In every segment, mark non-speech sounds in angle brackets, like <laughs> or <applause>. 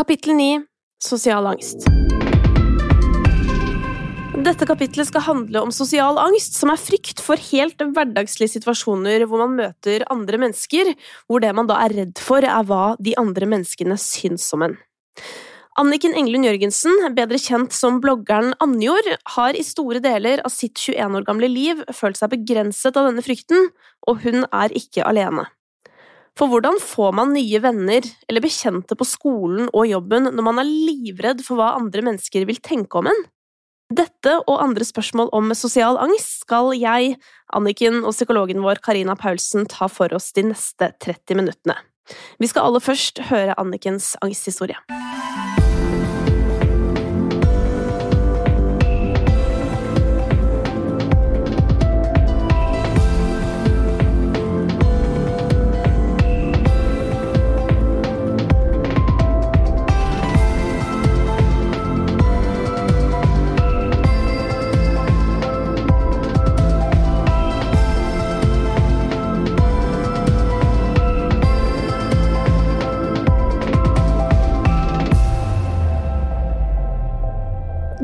Kapittel 9 Sosial angst. Dette kapitlet skal handle om sosial angst, som er frykt for helt hverdagslige situasjoner hvor man møter andre mennesker, hvor det man da er redd for, er hva de andre menneskene syns om en. Anniken Englund Jørgensen, bedre kjent som bloggeren Annjord, har i store deler av sitt 21 år gamle liv følt seg begrenset av denne frykten, og hun er ikke alene. For hvordan får man nye venner eller bekjente på skolen og jobben når man er livredd for hva andre mennesker vil tenke om en? Dette og andre spørsmål om sosial angst skal jeg, Anniken og psykologen vår Karina Paulsen ta for oss de neste 30 minuttene. Vi skal aller først høre Annikens angsthistorie.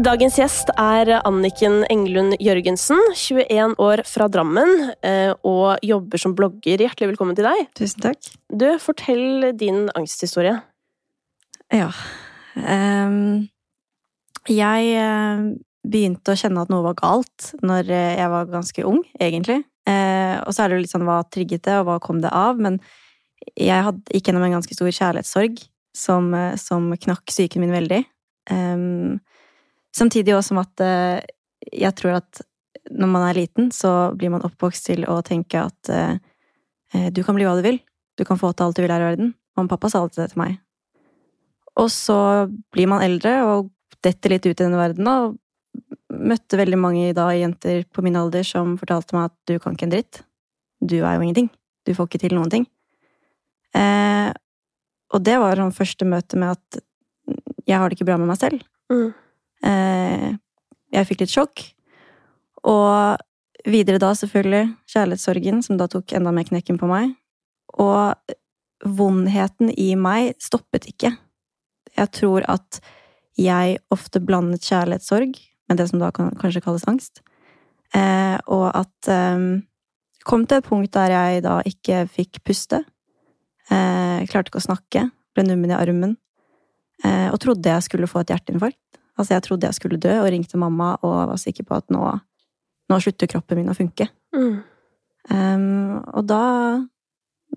Dagens gjest er Anniken Englund Jørgensen, 21 år fra Drammen, eh, og jobber som blogger. Hjertelig velkommen til deg. Tusen takk. Du, fortell din angsthistorie. Ja. Um, jeg uh, begynte å kjenne at noe var galt når jeg var ganske ung, egentlig. Uh, og så er det jo litt sånn hva trigget det, og hva kom det av? Men jeg hadde, gikk gjennom en ganske stor kjærlighetssorg som, som knakk psyken min veldig. Um, Samtidig også som at eh, jeg tror at når man er liten, så blir man oppvokst til å tenke at eh, eh, du kan bli hva du vil. Du kan få til alt du vil her i verden. Mamma og pappa sa alltid det til meg. Og så blir man eldre og detter litt ut i denne verden, og møtte veldig mange da jenter på min alder som fortalte meg at du kan ikke en dritt. Du er jo ingenting. Du får ikke til noen ting. Eh, og det var sånn første møte med at jeg har det ikke bra med meg selv. Mm. Eh, jeg fikk litt sjokk. Og videre da, selvfølgelig, kjærlighetssorgen, som da tok enda mer knekken på meg. Og vondheten i meg stoppet ikke. Jeg tror at jeg ofte blandet kjærlighetssorg med det som da kan kanskje kalles angst. Eh, og at eh, kom til et punkt der jeg da ikke fikk puste. Eh, klarte ikke å snakke. Ble nummen i armen. Eh, og trodde jeg skulle få et hjerteinfarkt. Altså, jeg trodde jeg skulle dø, og ringte mamma og var sikker på at nå, nå slutter kroppen min å funke. Mm. Um, og da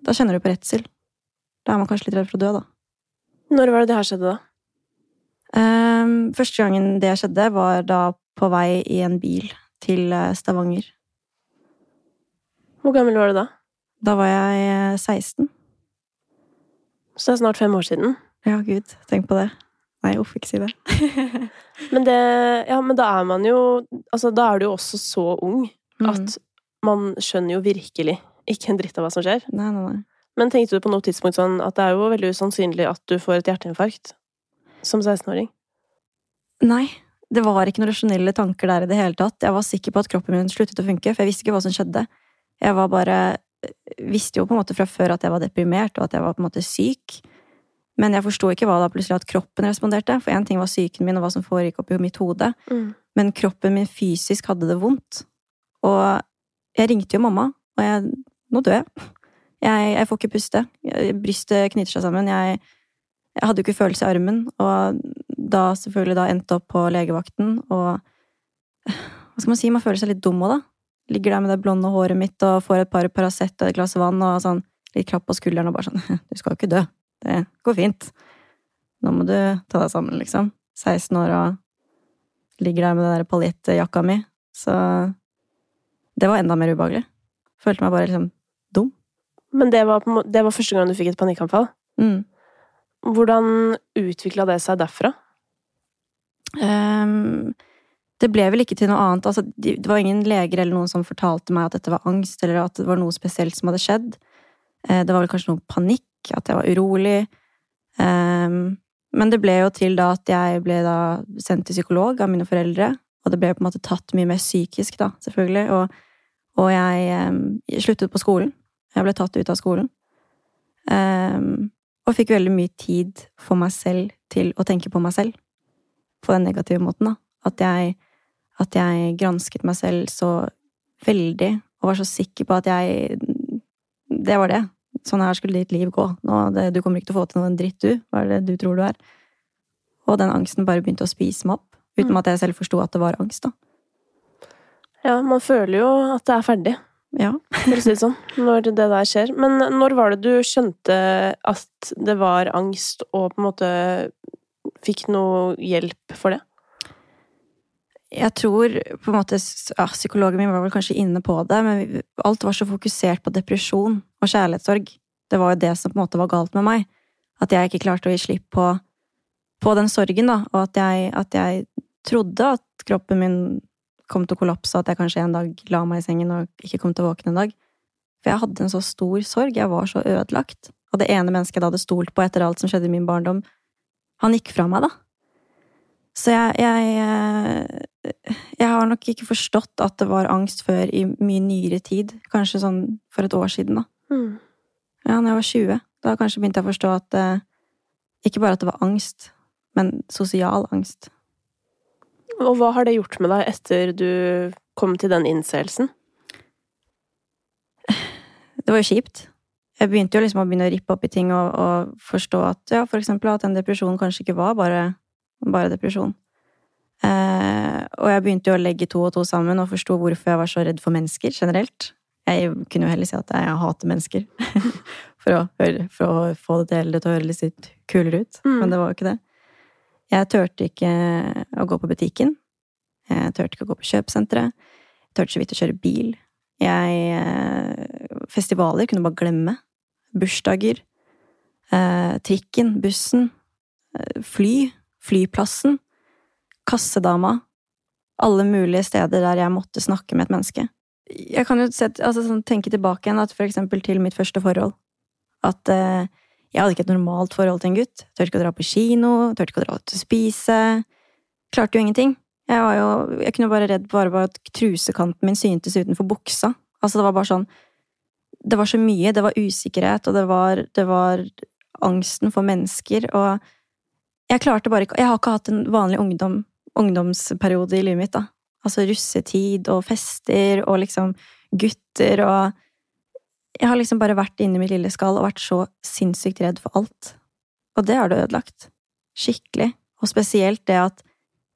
da kjenner du på redsel. Da er man kanskje litt redd for å dø, da. Når var det det her skjedde, da? Um, første gangen det skjedde, var da på vei i en bil til eh, Stavanger. Hvor gammel var du da? Da var jeg 16. Så det er snart fem år siden? Ja, gud. Tenk på det. Nei, uff, ikke si det. <laughs> men det Ja, men da er man jo Altså, da er du jo også så ung mm. at man skjønner jo virkelig ikke en dritt av hva som skjer. Nei, nei, nei. Men tenkte du på noe tidspunkt sånn at det er jo veldig usannsynlig at du får et hjerteinfarkt som 16-åring? Nei. Det var ikke noen rasjonelle tanker der i det hele tatt. Jeg var sikker på at kroppen min sluttet å funke, for jeg visste ikke hva som skjedde. Jeg var bare Visste jo på en måte fra før at jeg var deprimert, og at jeg var på en måte syk. Men jeg forsto ikke hva da plutselig at kroppen responderte. For én ting var psyken min og hva som foregikk oppi mitt hode, mm. men kroppen min fysisk hadde det vondt. Og jeg ringte jo mamma, og jeg Nå dør jeg. Jeg, jeg får ikke puste. Brystet knyter seg sammen. Jeg, jeg hadde jo ikke følelse i armen, og da selvfølgelig da endte opp på legevakten, og Hva skal man si? Man føler seg litt dum òg, da. Ligger der med det blonde håret mitt og får et par Paracet og et glass vann og sånn litt klapp på skulderen og bare sånn <laughs> Du skal jo ikke dø. Det går fint. Nå må du ta deg sammen, liksom. 16 år og ligger der med den der paljettjakka mi. Så det var enda mer ubehagelig. Følte meg bare liksom dum. Men det var, det var første gang du fikk et panikkanfall? Mm. Hvordan utvikla det seg derfra? Um, det ble vel ikke til noe annet. Altså, det var ingen leger eller noen som fortalte meg at dette var angst, eller at det var noe spesielt som hadde skjedd. Eh, det var vel kanskje noe panikk at jeg var urolig. Um, men det ble jo til da at jeg ble da sendt til psykolog av mine foreldre. Og det ble på en måte tatt mye mer psykisk, da, selvfølgelig. Og, og jeg, um, sluttet på skolen. Jeg ble tatt ut av skolen. Um, Og fikk veldig mye tid for meg selv til å tenke på meg selv. På den negative måten, da. At jeg, at jeg gransket meg selv så veldig, og var så sikker på at jeg Det var det. Sånn her skulle ditt liv gå. Nå, det, du kommer ikke til å få til noen dritt, du. Hva er det du tror du er? Og den angsten bare begynte å spise meg opp. Uten at jeg selv forsto at det var angst, da. Ja, man føler jo at det er ferdig, Ja. for å si det sånn, når det der skjer. Men når var det du skjønte at det var angst, og på en måte fikk noe hjelp for det? Jeg tror på en måte ja, Psykologen min var vel kanskje inne på det, men alt var så fokusert på depresjon og kjærlighetssorg. Det var jo det som på en måte var galt med meg. At jeg ikke klarte å gi slipp på, på den sorgen, da. Og at jeg, at jeg trodde at kroppen min kom til å kollapse, og at jeg kanskje en dag la meg i sengen og ikke kom til å våkne en dag. For jeg hadde en så stor sorg. Jeg var så ødelagt. Og det ene mennesket jeg hadde stolt på etter alt som skjedde i min barndom, han gikk fra meg, da. Så jeg, jeg Jeg har nok ikke forstått at det var angst før i mye nyere tid. Kanskje sånn for et år siden, da. Mm. Ja, når jeg var 20. Da kanskje begynte jeg å forstå at eh, Ikke bare at det var angst, men sosial angst. Og hva har det gjort med deg etter du kom til den innseelsen? Det var jo kjipt. Jeg begynte jo liksom å begynne å rippe opp i ting og, og forstå at ja, for eksempel at en depresjon kanskje ikke var bare, bare depresjon. Eh, og jeg begynte jo å legge to og to sammen og forsto hvorfor jeg var så redd for mennesker generelt. Jeg kunne jo heller si at jeg hater mennesker, <laughs> for, å høre, for å få det det til å høre litt kulere ut. Mm. Men det var jo ikke det. Jeg turte ikke å gå på butikken. Jeg turte ikke å gå på kjøpesenteret. Jeg turte så vidt å kjøre bil. Jeg eh, Festivaler kunne bare glemme. Bursdager. Eh, trikken, bussen. Eh, fly. Flyplassen. Kassedama. Alle mulige steder der jeg måtte snakke med et menneske. Jeg kan jo sett, altså, sånn, tenke tilbake igjen at for eksempel til mitt første forhold. At eh, jeg hadde ikke et normalt forhold til en gutt. Turte ikke å dra på kino, turte ikke å dra ut og spise. Klarte jo ingenting. Jeg var jo, jeg kunne bare redd bare på at trusekanten min syntes utenfor buksa. Altså, det var bare sånn Det var så mye. Det var usikkerhet, og det var, det var angsten for mennesker, og jeg klarte bare ikke Jeg har ikke hatt en vanlig ungdom, ungdomsperiode i livet mitt, da. Altså russetid og fester og liksom gutter og Jeg har liksom bare vært inni mitt lille skall og vært så sinnssykt redd for alt. Og det har det ødelagt. Skikkelig. Og spesielt det at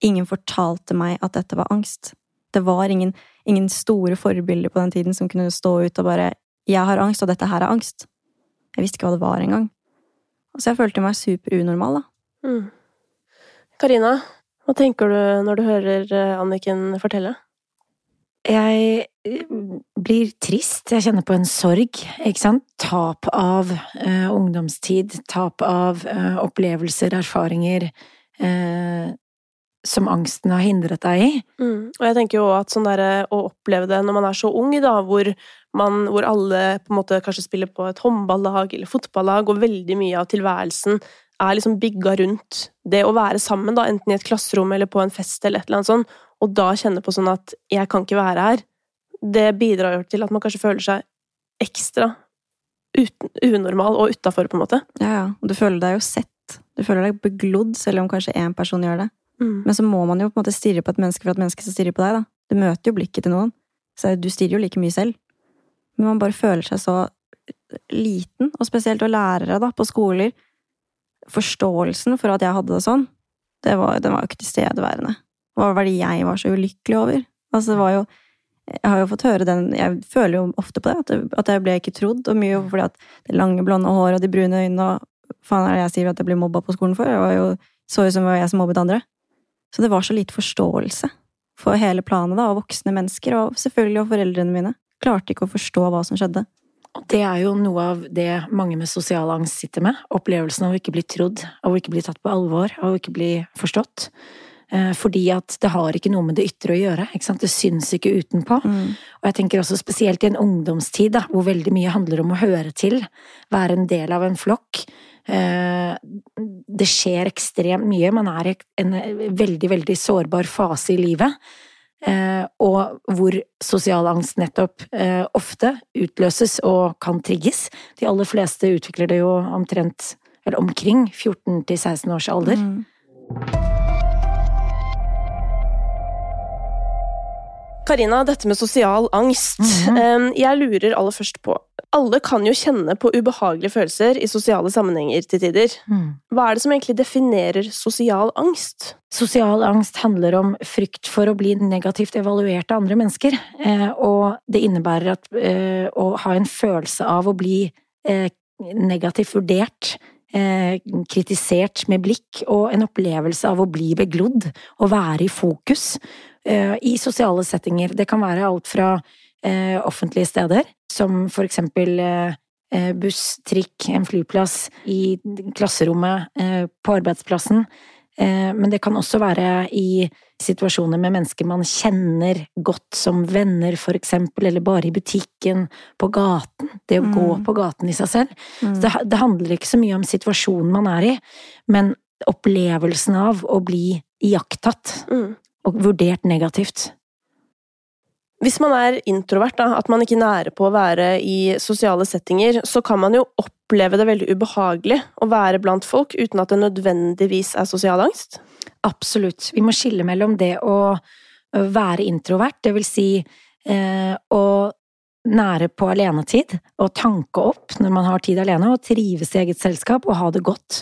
ingen fortalte meg at dette var angst. Det var ingen, ingen store forbilder på den tiden som kunne stå ut og bare 'Jeg har angst, og dette her er angst'. Jeg visste ikke hva det var engang. Så jeg følte meg superunormal, da. Mm. Hva tenker du når du hører eh, Anniken fortelle? Jeg eh, blir trist. Jeg kjenner på en sorg, ikke sant. Tap av eh, ungdomstid, tap av eh, opplevelser, erfaringer eh, som angsten har hindret deg i. Mm. Og jeg tenker jo at sånn derre å oppleve det når man er så ung, da, hvor, man, hvor alle på en måte kanskje spiller på et håndballag eller fotballag, og veldig mye av tilværelsen er liksom bygga rundt det å være sammen, da, enten i et klasserom eller på en fest eller et eller annet sånt, og da kjenne på sånn at 'jeg kan ikke være her', det bidrar jo til at man kanskje føler seg ekstra uten, unormal og utafor, på en måte. Ja, ja. Og du føler deg jo sett. Du føler deg beglodd, selv om kanskje én person gjør det. Mm. Men så må man jo på en måte stirre på et menneske for at mennesket skal stirre på deg, da. Du møter jo blikket til noen. Så du stirrer jo like mye selv. Men man bare føler seg så liten, og spesielt å lærere da, på skoler. Forståelsen for at jeg hadde det sånn, det var, den var jo ikke tilstedeværende. Hva var det jeg var så ulykkelig over? Altså, det var jo Jeg har jo fått høre den Jeg føler jo ofte på det, at, jeg ble ikke trodd, og mye fordi at det lange, blonde håret og de brune øynene og Faen er det jeg sier at jeg blir mobba på skolen for? Det var jo så ut som det var jeg som mobbet andre. Så det var så lite forståelse for hele planet, da, og voksne mennesker, og selvfølgelig og foreldrene mine. Klarte ikke å forstå hva som skjedde. Det er jo noe av det mange med sosial angst sitter med. Opplevelsen av å ikke bli trodd, av å ikke bli tatt på alvor, av å ikke bli forstått. Eh, Fordi at det har ikke noe med det ytre å gjøre. Det syns ikke utenpå. Mm. Og jeg tenker også spesielt i en ungdomstid, da, hvor veldig mye handler om å høre til, være en del av en flokk. Eh, Det skjer ekstremt mye. Man er i en veldig, veldig sårbar fase i livet. Eh, Og hvor sosial angst nettopp eh, ofte utløses og kan trigges. De aller fleste utvikler det jo omtrent eller omkring 14 til 16 års alder. Mm. Karina, dette med sosial angst. Mm -hmm. Jeg lurer aller først på Alle kan jo kjenne på ubehagelige følelser i sosiale sammenhenger til tider. Mm. Hva er det som egentlig definerer sosial angst? Sosial angst handler om frykt for å bli negativt evaluert av andre mennesker, eh, og det innebærer at, eh, å ha en følelse av å bli eh, negativt vurdert, eh, kritisert med blikk, og en opplevelse av å bli beglodd, og være i fokus eh, i sosiale settinger. Det kan være alt fra eh, offentlige steder, som for eksempel buss, trikk, en flyplass, i klasserommet, på arbeidsplassen. Men det kan også være i situasjoner med mennesker man kjenner godt som venner, for eksempel, eller bare i butikken, på gaten. Det å gå Mm. på gaten i seg selv. Mm. Så det, det handler ikke så mye om situasjonen man er i, men opplevelsen av å bli iakttatt Mm. og vurdert negativt. Hvis man er introvert, da, at man ikke nærer på å være i sosiale settinger, så kan man jo oppleve det veldig ubehagelig å være blant folk uten at det nødvendigvis er sosial angst. Absolutt. Vi må skille mellom det å være introvert, det vil si eh, å nære på alenetid og tanke opp når man har tid alene, og trives i eget selskap og ha det godt.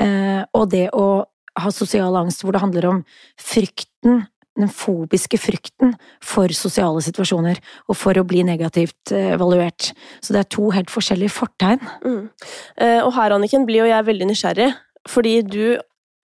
Eh, og det å ha sosial angst hvor det handler om frykten, den fobiske frykten for sosiale situasjoner og for å bli negativt eh, evaluert. Så det er to helt forskjellige fortegn. Mm. Eh, Og her, Anniken, blir jo jeg veldig nysgjerrig, fordi du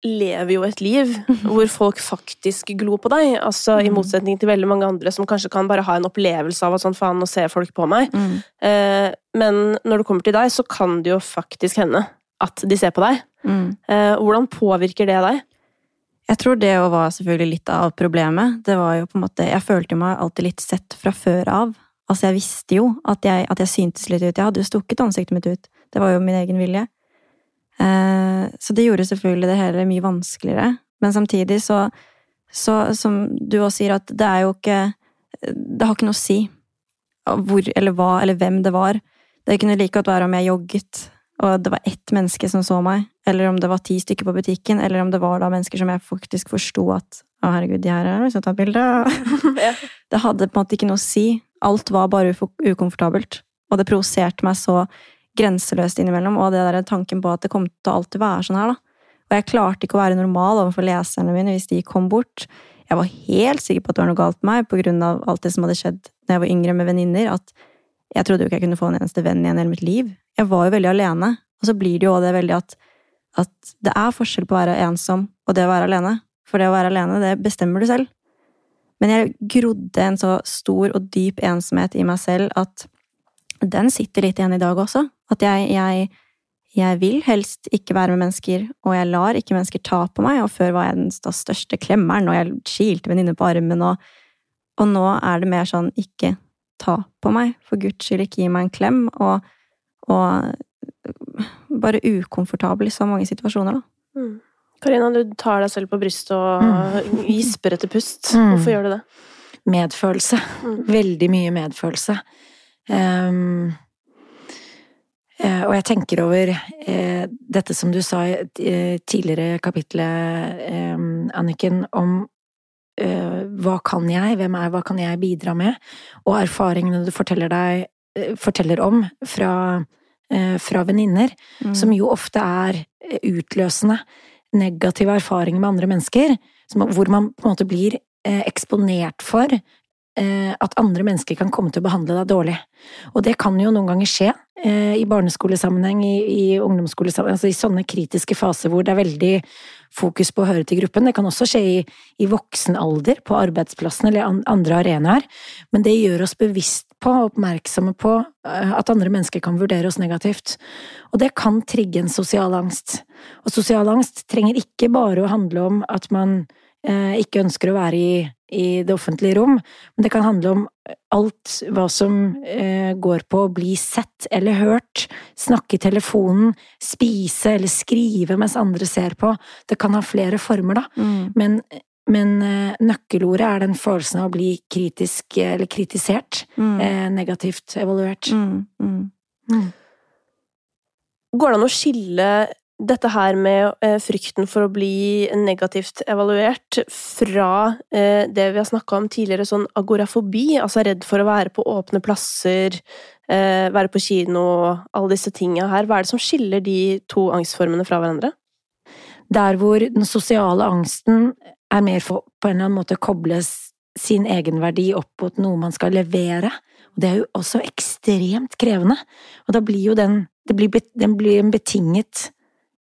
lever jo et liv hvor folk faktisk glor på deg, altså i Mm. motsetning til veldig mange andre som kanskje kan bare ha en opplevelse av at sånn faen, nå ser folk på meg. Mm. Eh, Men når det kommer til deg, så kan det jo faktisk hende at de ser på deg. Mm. Eh, Hvordan påvirker det deg? Jeg tror det var selvfølgelig litt av problemet. Det var jo på en måte, Jeg følte meg alltid litt sett fra før av. Altså, jeg visste jo at jeg, at jeg syntes litt ut. Jeg hadde jo stukket ansiktet mitt ut. Det var jo min egen vilje. Eh, så det gjorde selvfølgelig det hele mye vanskeligere. Men samtidig så, så som du også sier, at det er jo ikke Det har ikke noe å si hvor eller hva eller hvem det var. Det kunne like godt være om jeg jogget, og det var ett menneske som så meg, eller om det var ti stykker på butikken, eller om det var da mennesker som jeg faktisk forsto at å herregud, de her har lyst til å ta bilde. <laughs> <laughs> Ja. Det hadde på en måte ikke noe å si. Alt var bare ukomfortabelt. Og det provoserte meg så grenseløst innimellom, og det der tanken på at det kom til å alltid være sånn her, da. Og jeg klarte ikke å være normal overfor leserne mine hvis de kom bort. Jeg var helt sikker på at det var noe galt med meg, på grunn av alt det som hadde skjedd da jeg var yngre med venninner, at jeg trodde jo ikke jeg kunne få en eneste venn igjen i hele mitt liv. Jeg var jo veldig alene. Og så blir det jo det veldig at, at det er forskjell på å være ensom og det å være alene. For det å være alene, det bestemmer du selv. Men jeg grodde en så stor og dyp ensomhet i meg selv at den sitter litt igjen i dag også. At jeg, jeg, jeg vil helst ikke være med mennesker, og jeg lar ikke mennesker ta på meg. Og før var jeg den største klemmeren, og jeg kilte venninner på armen. Og, og nå er det mer sånn ikke ta på meg, for guds skyld, ikke gi meg en klem. Og, og bare ukomfortabel i så mange situasjoner, da. Mm. Karina, du tar deg selv på brystet og <laughs> gisper etter pust. Mm. Hvorfor gjør du det? Medfølelse. Mm. Veldig mye medfølelse. Ehm, eh, og jeg tenker over eh, dette som du sa i eh, tidligere kapitlet, eh, Anniken, om eh, hva kan jeg, hvem er hva kan jeg bidra med? Og erfaringene du forteller, deg, eh, forteller om fra, fra venninner, Mm. som jo ofte er eh, utløsende negative erfaringer med andre mennesker, som, hvor man på en måte blir eh, eksponert for eh, at andre mennesker kan komme til å behandle deg dårlig. Og det kan jo noen ganger skje eh, i barneskolesammenheng, i, i ungdomsskolesammenheng, altså i sånne kritiske faser hvor det er veldig fokus på å høre til gruppen. Det kan også skje i, i voksen alder, på arbeidsplassen eller andre arenaer, men det gjør oss bevisst på, og oppmerksomme på, eh, at andre mennesker kan vurdere oss negativt. Og det kan trigge en sosial angst. Og sosial angst trenger ikke bare å handle om at man ikke ønsker å være i, i det offentlige rom, men det kan handle om alt hva som eh, går på å bli sett eller hørt, snakke i telefonen, spise eller skrive mens andre ser på. Det kan ha flere former, da. Mm. Men, men eh, nøkkelordet er den følelsen av å bli kritisk eller kritisert, Mm. eh, negativt evaluert. Mm. Mm. Mm. Går det an å skille dette her med eh, frykten for å bli negativt evaluert fra eh, det vi har snakka om tidligere, sånn agorafobi, altså redd for å være på åpne plasser, eh, være på kino, alle disse tinga her, hva er det som skiller de to angstformene fra hverandre? Der hvor den sosiale angsten er mer for på en eller annen måte kobles sin egenverdi opp mot noe man skal levere, og det er jo også ekstremt krevende, og da blir jo den, blir, den blir en betinget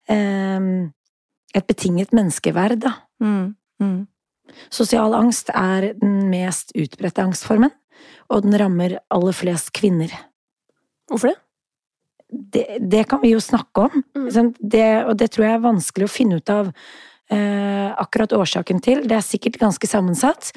et betinget menneskeverd, da. Mm. Mm. Sosial angst er den mest utbredte angstformen, og den rammer aller flest kvinner. Hvorfor det? Det, det kan vi jo snakke om, mm. det, og det tror jeg er vanskelig å finne ut av eh, akkurat årsaken til. Det er sikkert ganske sammensatt.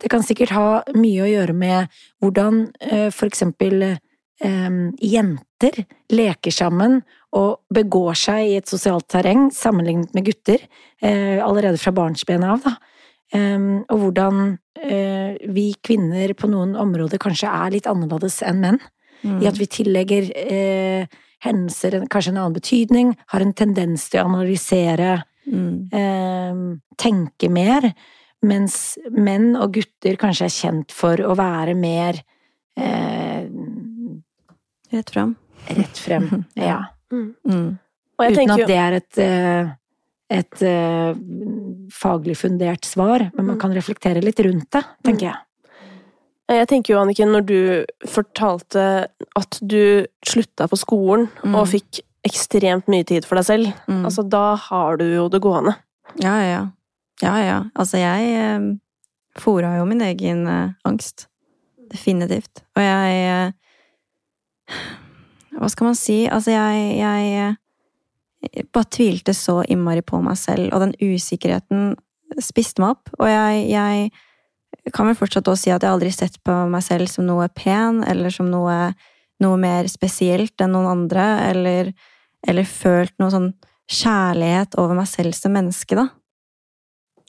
Det kan sikkert ha mye å gjøre med hvordan eh, for eksempel eh, jenter leker sammen og begår seg i et sosialt terreng sammenlignet med gutter, eh, allerede fra barnsben av, da. Og hvordan uh, vi kvinner på noen områder kanskje er litt annerledes enn menn. Mm. I at vi tillegger uh, hendelser kanskje en annen betydning, har en tendens til å analysere, mm. tenke mer, mens menn og gutter kanskje er kjent for å være mer Rett frem. Rett frem, <laughs> ja. Mm. Mm. Uten at det er et, eh, et, et eh, faglig fundert svar, men man mm. kan reflektere litt rundt det, tenker jeg. Jeg tenker jo, Anniken, når du fortalte at du slutta på skolen mm. og fikk ekstremt mye tid for deg selv, mm. altså da har du jo det gående. Ja, ja. Ja, ja. Altså, jeg eh, fora jo min egen eh, angst. Definitivt. Og jeg eh, hva skal man si? Altså, jeg, jeg bare tvilte så innmari på meg selv, og den usikkerheten spiste meg opp. Og jeg, jeg kan vel fortsatt også si at jeg aldri sett på meg selv som noe pen, eller som noe, noe mer spesielt enn noen andre, eller, eller følt noe sånn kjærlighet over meg selv som menneske, da.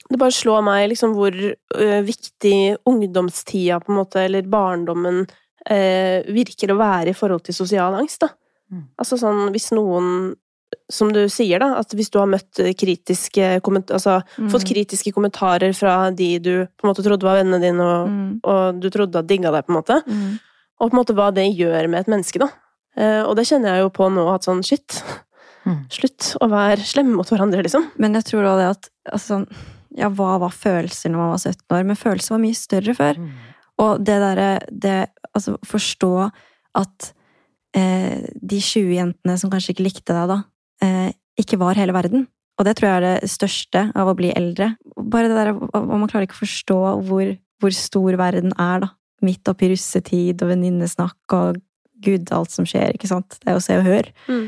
Det bare slår meg liksom hvor ø, viktig ungdomstida, på en måte, eller barndommen, eh, virker å være i forhold til sosial angst, da. Mm. Altså sånn hvis noen som du sier, da, at hvis du har møtt kritiske altså mm. fått kritiske kommentarer fra de du på en måte trodde var vennene dine, og, mm. og du trodde at digga deg, på en måte, mm. og på en måte hva det gjør med et menneske, da. Eh, og det kjenner jeg jo på nå, at sånn shit, mm. slutt å være slemme mot hverandre, liksom. Men jeg tror da det at altså Ja, hva var følelser når man var 17 år? Men følelser var mye større før. Mm. Og det derre det Altså, forstå at eh, de 20 jentene som kanskje ikke likte deg da, eh, ikke var hele verden. Og det tror jeg er det største av å bli eldre. Bare det der, og Man klarer ikke å forstå hvor, hvor stor verden er, da. Midt oppi russetid og venninnesnakk og gud, alt som skjer, ikke sant. Det er jo Se og Hør. Mm.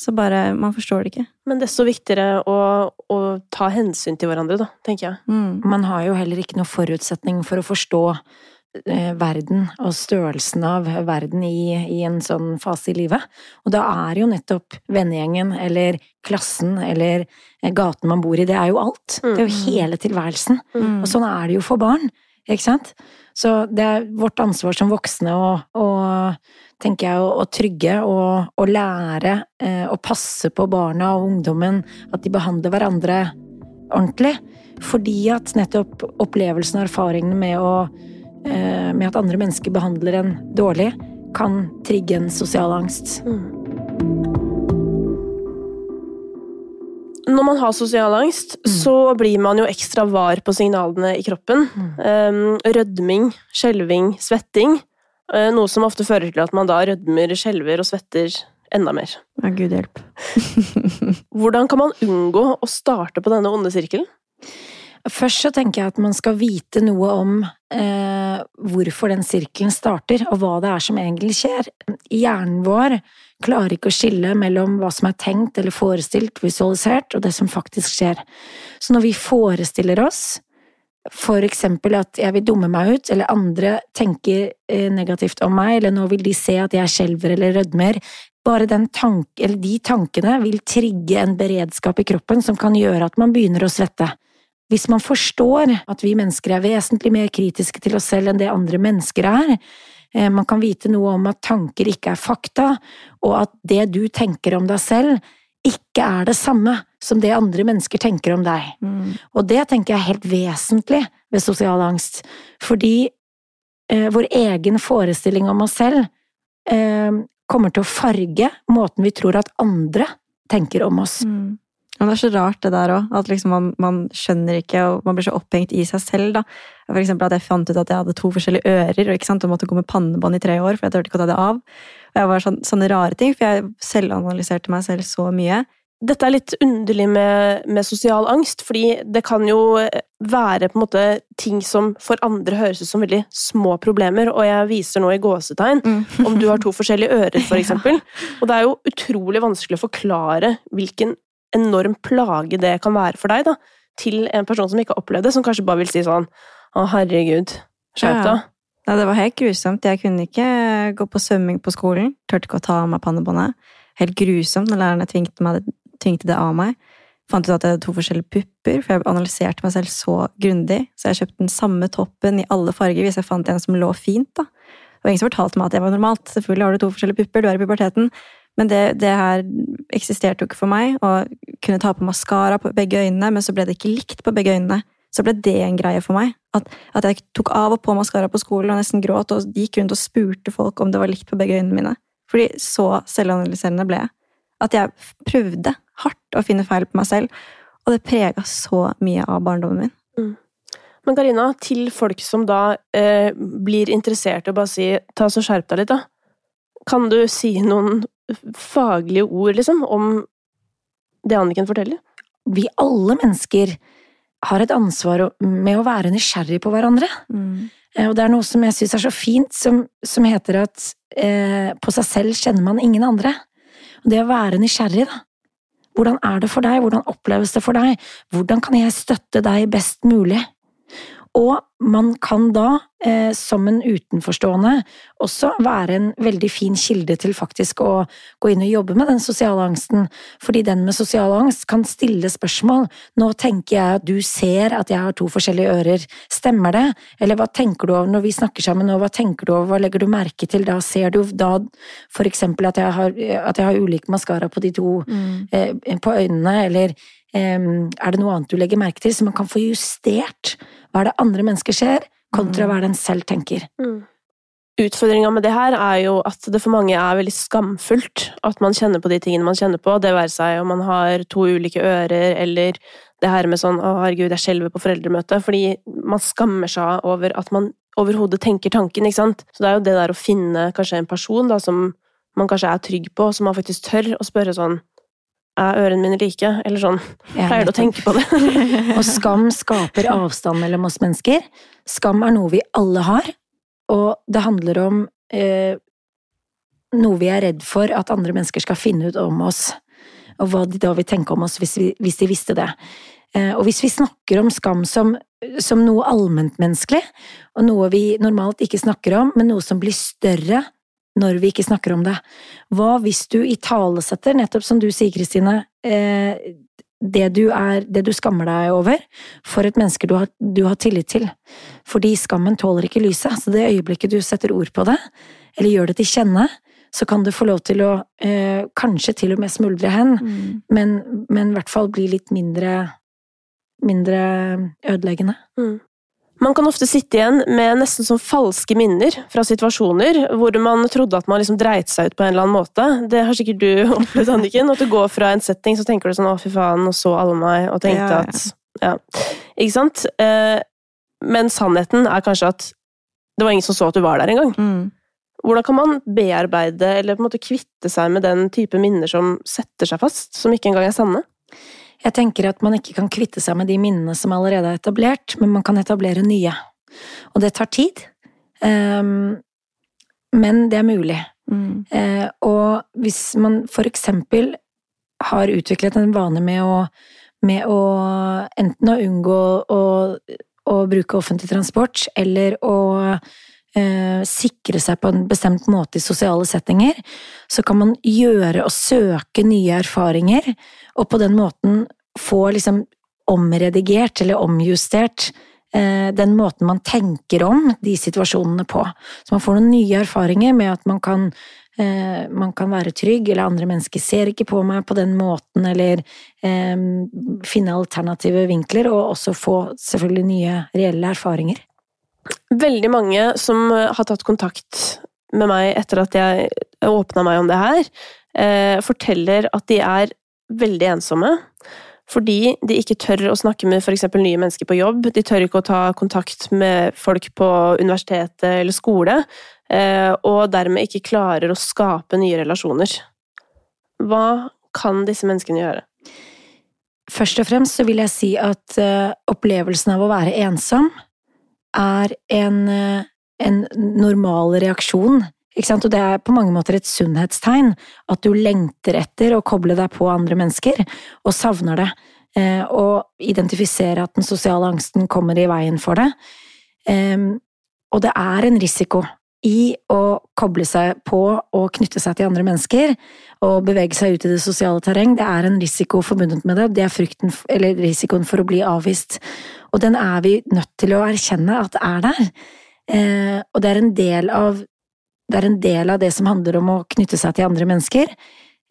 Så bare Man forstår det ikke. Men desto viktigere å, å ta hensyn til hverandre, da, tenker jeg. Mm. Man har jo heller ikke noen forutsetning for å forstå verden og størrelsen av verden i, i, en sånn fase i livet. Og da er jo nettopp vennegjengen eller klassen eller eh, gaten man bor i, det er jo alt. Det er jo mm. hele tilværelsen. Mm. Og sånn er det jo for barn, ikke sant? Så det er vårt ansvar som voksne å, å tenker jeg, å, trygge og, å lære eh, å passe på barna og ungdommen, at de behandler hverandre ordentlig. Fordi at nettopp opplevelsen og erfaringene med å Eh, med at andre mennesker behandler en dårlig, kan trigge en sosial angst. Mm. Når man har sosial angst, mm. så blir man jo ekstra var på signalene i kroppen. Mm. Rødming, skjelving, svetting. Uh, noe som ofte fører til at man da rødmer, skjelver og svetter enda mer. Ja, gud hjelp. <laughs> Hvordan kan man unngå å starte på denne onde sirkelen? Først så tenker jeg at man skal vite noe om eh, hvorfor den sirkelen starter, og hva det er som egentlig skjer. Hjernen vår klarer ikke å skille mellom hva som er tenkt eller forestilt, visualisert, og det som faktisk skjer. Så når vi forestiller oss for eksempel at jeg vil dumme meg ut, eller andre tenker eh, negativt om meg, eller nå vil de se at jeg skjelver eller rødmer, bare tank, de tankene vil trigge en beredskap i kroppen som kan gjøre at man begynner å svette. Hvis man forstår at vi mennesker er vesentlig mer kritiske til oss selv enn det andre mennesker er, eh, man kan vite noe om at tanker ikke er fakta, og at det du tenker om deg selv, ikke er det samme som det andre mennesker tenker om deg. Mm. Og det tenker jeg er helt vesentlig ved sosial angst, fordi eh, vår egen forestilling om oss selv eh, kommer til å farge måten vi tror at andre tenker om oss. Mm. Men det er så rart det der òg, at liksom man, man, skjønner ikke, og man blir så opphengt i seg selv. da. For eksempel at jeg fant ut at jeg hadde to forskjellige ører ikke sant, og måtte gå med pannebånd i tre år, for jeg turte ikke å ta det av. Og jeg var sånn, Sånne rare ting, for jeg selvanalyserte meg selv så mye. Dette er litt underlig med, med, sosial angst, fordi det kan jo være på en måte ting som for andre høres ut som veldig små problemer, og jeg viser nå i gåsetegn mm. om du har to <laughs> forskjellige ører, for eksempel. Og det er jo utrolig vanskelig å forklare hvilken enorm plage det kan være for deg, da, til en person som ikke har opplevd det, som kanskje bare vil si sånn Å, herregud, skjerp deg. Ja. Nei, det var helt grusomt. Jeg kunne ikke gå på svømming på skolen. Turte ikke å ta av meg pannebåndet. Helt grusomt når lærerne tvingte, meg, tvingte det av meg. Fant ut at jeg hadde to forskjellige pupper, for jeg analyserte meg selv så grundig. Så jeg kjøpte den samme toppen i alle farger hvis jeg fant en som lå fint. da. Var ingen som fortalte meg at det var normalt. Selvfølgelig har du to forskjellige pupper, du er i puberteten. Men det, det, her eksisterte jo ikke for meg. Å kunne ta på maskara på begge øynene, men så ble det ikke likt på begge øynene. Så ble det en greie for meg. At, at jeg tok av og på maskara på skolen og nesten gråt og gikk rundt og spurte folk om det var likt på begge øynene mine. Fordi så selvanalyserende ble jeg. At jeg prøvde hardt å finne feil på meg selv, og det prega så mye av barndommen min. Mm. Men Karina, til folk som da eh, blir interessert å bare si ta så skjerp deg litt, da. Kan du si noen faglige ord, liksom, om det Anniken forteller? Vi alle mennesker har et ansvar med å være nysgjerrig på hverandre. Mm. Eh, og det er noe som jeg syns er så fint, som, som heter at eh, på seg selv kjenner man ingen andre. Og det å være nysgjerrig, da. Hvordan er det for deg, hvordan oppleves det for deg, hvordan kan jeg støtte deg best mulig? Og man kan da, eh, som en utenforstående, også være en veldig fin kilde til faktisk å gå inn og jobbe med den sosiale angsten, fordi den med sosial angst kan stille spørsmål. Nå tenker jeg at du ser at jeg har to forskjellige ører, stemmer det? Eller hva tenker du over når vi snakker sammen, og hva tenker du over, hva legger du merke til da? Ser du da for eksempel at jeg har, at jeg har ulik maskara på de to mm. eh, på øynene, eller er det noe annet du legger merke til, så man kan få justert hva er det andre mennesker ser, kontra hva den selv tenker. Mm. Utfordringa med det her er jo at det for mange er veldig skamfullt at man kjenner på de tingene man kjenner på, det være seg om man har to ulike ører, eller det her med sånn 'Å, herregud, jeg skjelver på foreldremøte', fordi man skammer seg over at man overhodet tenker tanken, ikke sant. Så det er jo det der å finne kanskje en person da, som man kanskje er trygg på, som man faktisk tør å spørre sånn er ørene mine like? Eller sånn. Pleier du å tenke på det? <laughs> og skam skaper avstand mellom oss mennesker. Skam er noe vi alle har, og det handler om eh, noe vi er redd for at andre mennesker skal finne ut om oss, og hva de da vil tenke om oss hvis, vi, hvis de visste det. Eh, og hvis vi snakker om skam som, som noe allmentmenneskelig, og noe vi normalt ikke snakker om, men noe som blir større når vi ikke snakker om det. Hva hvis du italesetter, nettopp som du sier, Kristine, eh, det du, er, det du skammer deg over, for et menneske du har, du har, tillit til. Fordi skammen tåler ikke lyset, så det øyeblikket du setter ord på det, eller gjør det til kjenne, så kan det få lov til å eh, kanskje til og med smuldre hen, mm. men, men, i hvert fall bli litt mindre, mindre ødeleggende. Mm. Man kan ofte sitte igjen med nesten som falske minner fra situasjoner hvor man trodde at man liksom dreit seg ut på en eller annen måte. Det har sikkert du <laughs> opplevd, Anniken. At du går fra en setting, så tenker du sånn 'å, fy faen', og så alle meg, og tenkte ja, ja. at Ja. Ikke sant? Eh, men sannheten er kanskje at det var ingen som så at du var der engang. Mm. Hvordan kan man bearbeide eller på en måte kvitte seg med den type minner som setter seg fast, som ikke engang er sanne? Jeg tenker at man ikke kan kvitte seg med de minnene som allerede er etablert, men man kan etablere nye. Og det tar tid, um, men det er mulig. Mm. Uh, og hvis man for eksempel har utviklet en vane med å, med å enten å unngå å, å, bruke offentlig transport, eller å uh, sikre seg på en bestemt måte i sosiale settinger, så kan man gjøre og søke nye erfaringer og på den måten få liksom omredigert eller omjustert eh, den måten man tenker om de situasjonene på. Så man får noen nye erfaringer med at man kan, eh, man kan være trygg, eller andre mennesker ser ikke på meg på den måten, eller eh, finne alternative vinkler, og også få selvfølgelig nye reelle erfaringer. Veldig mange som har tatt kontakt med meg etter at jeg åpna meg om det her, eh, forteller at de er veldig ensomme. Fordi de ikke tør å snakke med f.eks. nye mennesker på jobb. De tør ikke å ta kontakt med folk på universitetet eller skole. Eh, og dermed ikke klarer å skape nye relasjoner. Hva kan disse menneskene gjøre? Først og fremst så vil jeg si at uh, opplevelsen av å være ensom er en, uh, en normal reaksjon og det er på mange måter et sunnhetstegn at du lengter etter å koble deg på andre mennesker, og savner det. Eh, og identifisere at den sosiale angsten kommer i veien for det. Og det er en risiko i å koble seg på og knytte seg til andre mennesker og bevege seg ut i det sosiale terreng. Det er en risiko forbundet med det. Det er frykten, risikoen for å bli avvist. Og den er vi nødt til å erkjenne at er der. Eh, og det er en del av det er en del av det som handler om å knytte seg til andre mennesker.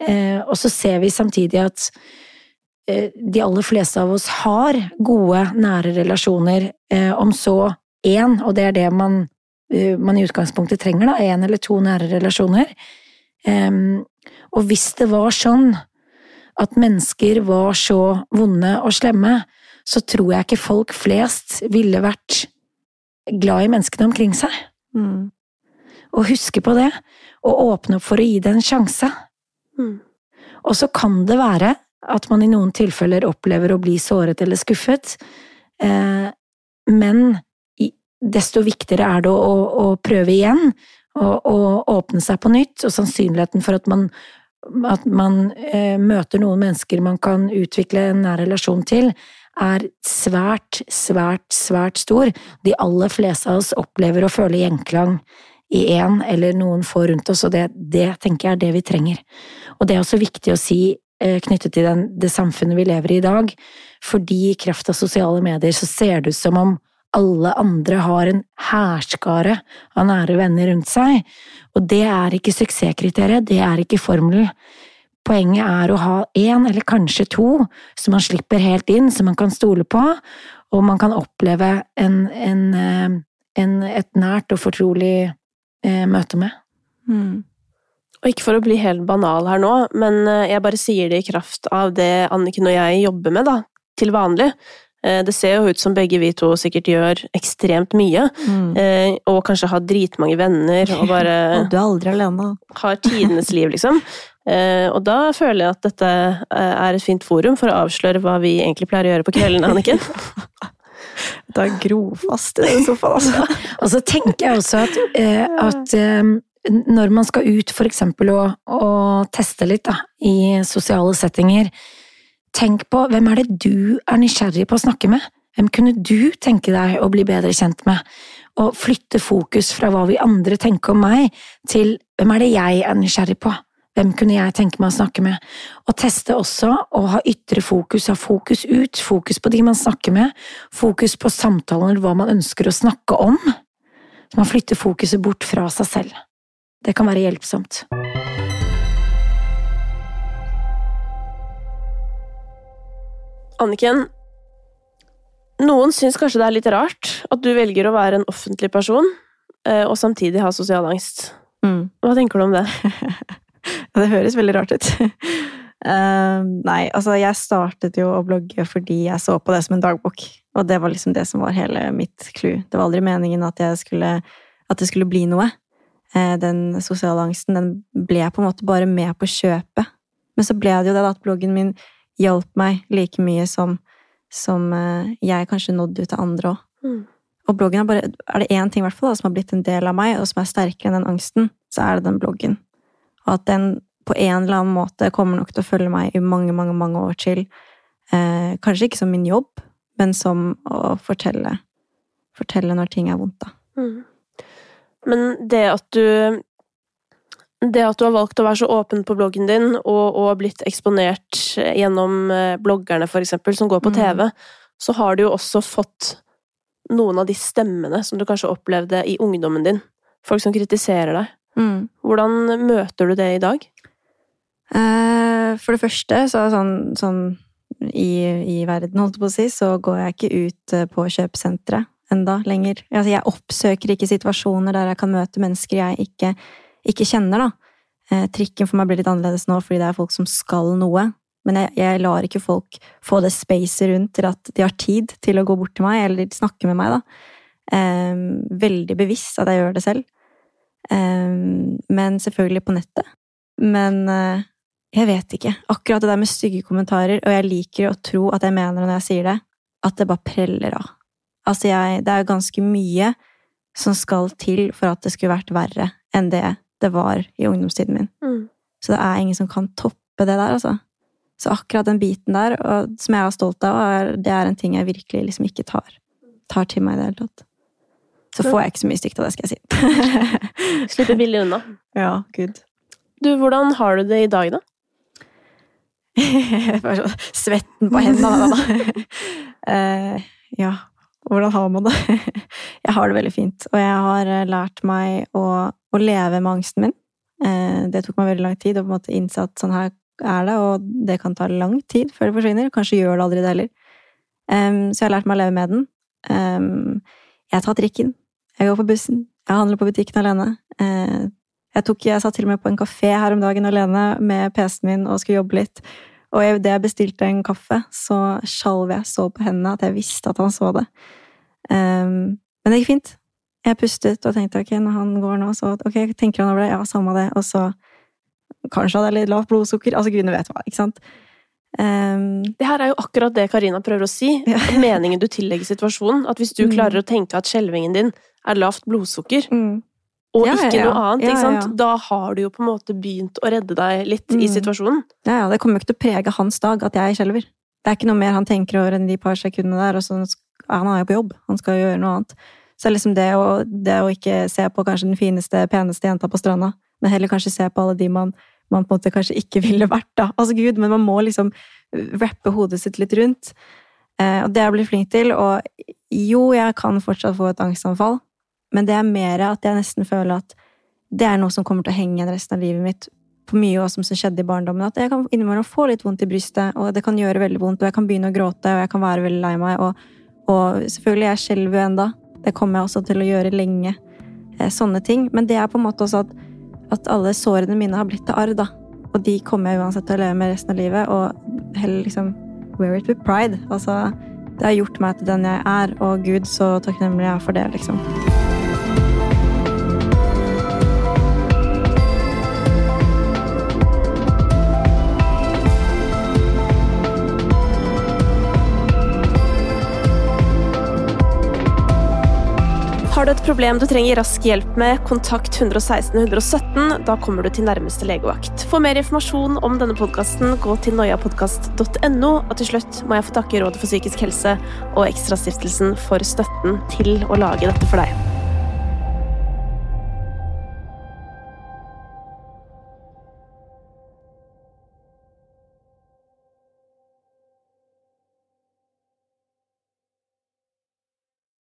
Eh, og så ser vi samtidig at eh, de aller fleste av oss har gode, nære relasjoner, eh, om så én, og det er det man, man i utgangspunktet trenger, da, én eller to nære relasjoner. Og hvis det var sånn at mennesker var så vonde og slemme, så tror jeg ikke folk flest ville vært glad i menneskene omkring seg. Mm og huske på det, og åpne opp for å gi det en sjanse. Mm. Og så kan det være at man i noen tilfeller opplever å bli såret eller skuffet, eh, men desto viktigere er det å, å prøve igjen, og, og, åpne seg på nytt, og sannsynligheten for at man, at man eh, møter noen mennesker man kan utvikle en nær relasjon til, er svært, svært, svært stor. De aller fleste av oss opplever å føle gjenklang i én eller noen få rundt oss, og det, det, tenker jeg er det vi trenger. Og det er også viktig å si eh, knyttet til den, det samfunnet vi lever i i dag, fordi i kraft av sosiale medier så ser det ut som om alle andre har en hærskare av nære venner rundt seg, og det er ikke suksesskriteriet, det er ikke formelen. Poenget er å ha én eller kanskje to som man slipper helt inn, som man kan stole på, og man kan oppleve en, en, eh, en, et nært og fortrolig eh, møte med. Mm. Og ikke for å bli helt banal her nå, men eh, jeg bare sier det i kraft av det Anniken og jeg jobber med, da, til vanlig. Eh, det ser jo ut som begge vi to sikkert gjør ekstremt mye, mm. Eh, og kanskje har dritmange venner og bare <laughs> Og du er aldri alene. Har tidenes liv, liksom. Og da føler jeg at dette er et fint forum for å avsløre hva vi egentlig pleier å gjøre på kveldene, Anniken. <laughs> Da grofast i den sofaen, altså. <laughs> og så tenker jeg også at, eh, at eh, når man skal ut for eksempel og, og teste litt da, i sosiale settinger, tenk på hvem er det du er nysgjerrig på å snakke med? Hvem kunne du tenke deg å bli bedre kjent med? Og flytte fokus fra hva vi andre tenker om meg, til hvem er det jeg er nysgjerrig på? Hvem kunne jeg tenke meg å snakke med? Og teste også å ha ytre fokus, ha fokus ut, fokus på de man snakker med, fokus på samtalen eller hva man ønsker å snakke om. Så man flytter fokuset bort fra seg selv. Det kan være hjelpsomt. Anniken, noen syns kanskje det er litt rart at du velger å være en offentlig person, eh, og samtidig ha sosial angst. Mm. Hva tenker du om det? <laughs> det høres veldig rart ut. uh, <laughs> nei, altså jeg startet jo å blogge fordi jeg så på det som en dagbok. Og det var liksom det som var hele mitt clou. Det var aldri meningen at, skulle, at det skulle bli noe. Uh, den sosiale angsten den ble på en måte bare med på kjøpet. Men så ble det jo det at bloggen min hjalp meg like mye som, som uh, jeg kanskje nådde ut til andre òg. Mm. Og bloggen er, bare, er det én ting hvert fall, som har blitt en del av meg, og som er sterkere enn den angsten, så er det den bloggen. Og at den på en eller annen måte kommer nok til å følge meg i mange, mange, mange år til. Eh, kanskje ikke som min jobb, men som å fortelle, fortelle når ting er vondt, da. Mm. Men det at du det at du har valgt å være så åpen på bloggen din, og, og blitt eksponert gjennom eh, bloggerne, for eksempel, som går på TV, mm. så har du jo også fått noen av de stemmene som du kanskje opplevde i ungdommen din. Folk som kritiserer deg. Mm. Hvordan møter du det i dag? Eh, for det første, så sånn, sånn i, i, verden, holdt jeg på å si, så går jeg ikke ut eh, på kjøpesenteret enda lenger. Altså, jeg oppsøker ikke situasjoner der jeg kan møte mennesker jeg ikke, ikke kjenner, da. Eh, trikken for meg blir litt annerledes nå fordi det er folk som skal noe. Men jeg, jeg lar ikke folk få det spacet rundt til at de har tid til å gå bort til meg eller snakke med meg, da. Eh, veldig bevisst at jeg gjør det selv. Eh, men selvfølgelig på nettet. Men eh, jeg vet ikke. Akkurat det der med stygge kommentarer, og jeg liker å tro at jeg mener det når jeg sier det, at det bare preller av. Altså, jeg, det er ganske mye som skal til for at det skulle vært verre enn det det var i ungdomstiden min. Mm. Så det er ingen som kan toppe det der, altså. Så akkurat den biten der, og, som jeg er stolt av, er, det er en ting jeg virkelig liksom ikke tar, tar til meg i det hele tatt. Så får jeg ikke så mye stygt av det, skal jeg si. <laughs> Slipper billig unna. ja, gud. Du, hvordan har du det i dag, da? <laughs> Svetten på hendene. Da. uh, <laughs> ja, hvordan har man det? <laughs> jeg har det veldig fint, og jeg har eh, lært meg å, å leve med angsten min. Uh, det tok meg veldig lang tid å på en måte innse at sånn her er det, og det kan ta lang tid før det forsvinner. Kanskje gjør det aldri det heller. Så jeg har lært meg å leve med den. Jeg tar trikken. Jeg går på bussen. Jeg handler på butikken alene. Uh, jeg, tok, jeg satt til og med på en kafé her om dagen alene med PC-en min og skulle jobbe litt. Og idet jeg bestilte en kaffe, så skjalv jeg så på hendene at jeg visste at han så det. Um, men det gikk fint. Jeg pustet og tenkte ok, når han går nå, så ok, tenker han over det? Ja, samme det. Og så kanskje hadde jeg litt lavt blodsukker. Altså, gudene vet hva, ikke sant? Um, det her er jo akkurat det Karina prøver å si. Ja. Meningen du tillegger situasjonen. At hvis du Mm. klarer å tenke at skjelvingen din er lavt blodsukker, mm, og Ja, ikke noe annet, ikke sant? da har du jo på en måte begynt å redde deg litt i Mm. situasjonen. ja, ja, det kommer jo ikke til å prege hans dag at jeg skjelver. Det er ikke noe mer han tenker over enn de par sekundene der, og så han er jo på jobb. Han skal jo gjøre noe annet. Så liksom det å, det å ikke se på kanskje den fineste, peneste jenta på stranda, men heller kanskje se på alle de man, man på en måte kanskje ikke <laughs> ville vært, da. Altså gud, men man må liksom rappe hodet sitt litt rundt. Eh, og det har jeg blitt flink til, og jo, jeg kan fortsatt få et angstanfall, men det er mer at jeg nesten føler at det er noe som kommer til å henge igjen resten av livet mitt på mye av som skjedde i barndommen. At jeg kan innimellom få litt vondt i brystet, og det kan gjøre veldig vondt, og jeg kan begynne å gråte, og jeg kan være veldig lei meg, og, og selvfølgelig, jeg skjelver jo enda. Det kommer jeg også til å gjøre lenge. Eh, sånne ting. Men det er på en måte også at, at alle sårene mine har blitt til arr, da. Og de kommer jeg uansett til å leve med resten av livet, og heller liksom wear it with pride. Altså, det har gjort meg til den jeg er, og gud, så takknemlig jeg er for det, liksom. Har du et problem du trenger rask hjelp med, kontakt 116 117. Da kommer du til nærmeste legevakt. For mer informasjon om denne podkasten, gå til noiapodkast.no. Og til slutt må jeg få takke Rådet for psykisk helse og Ekstrastiftelsen for støtten til å lage dette for deg.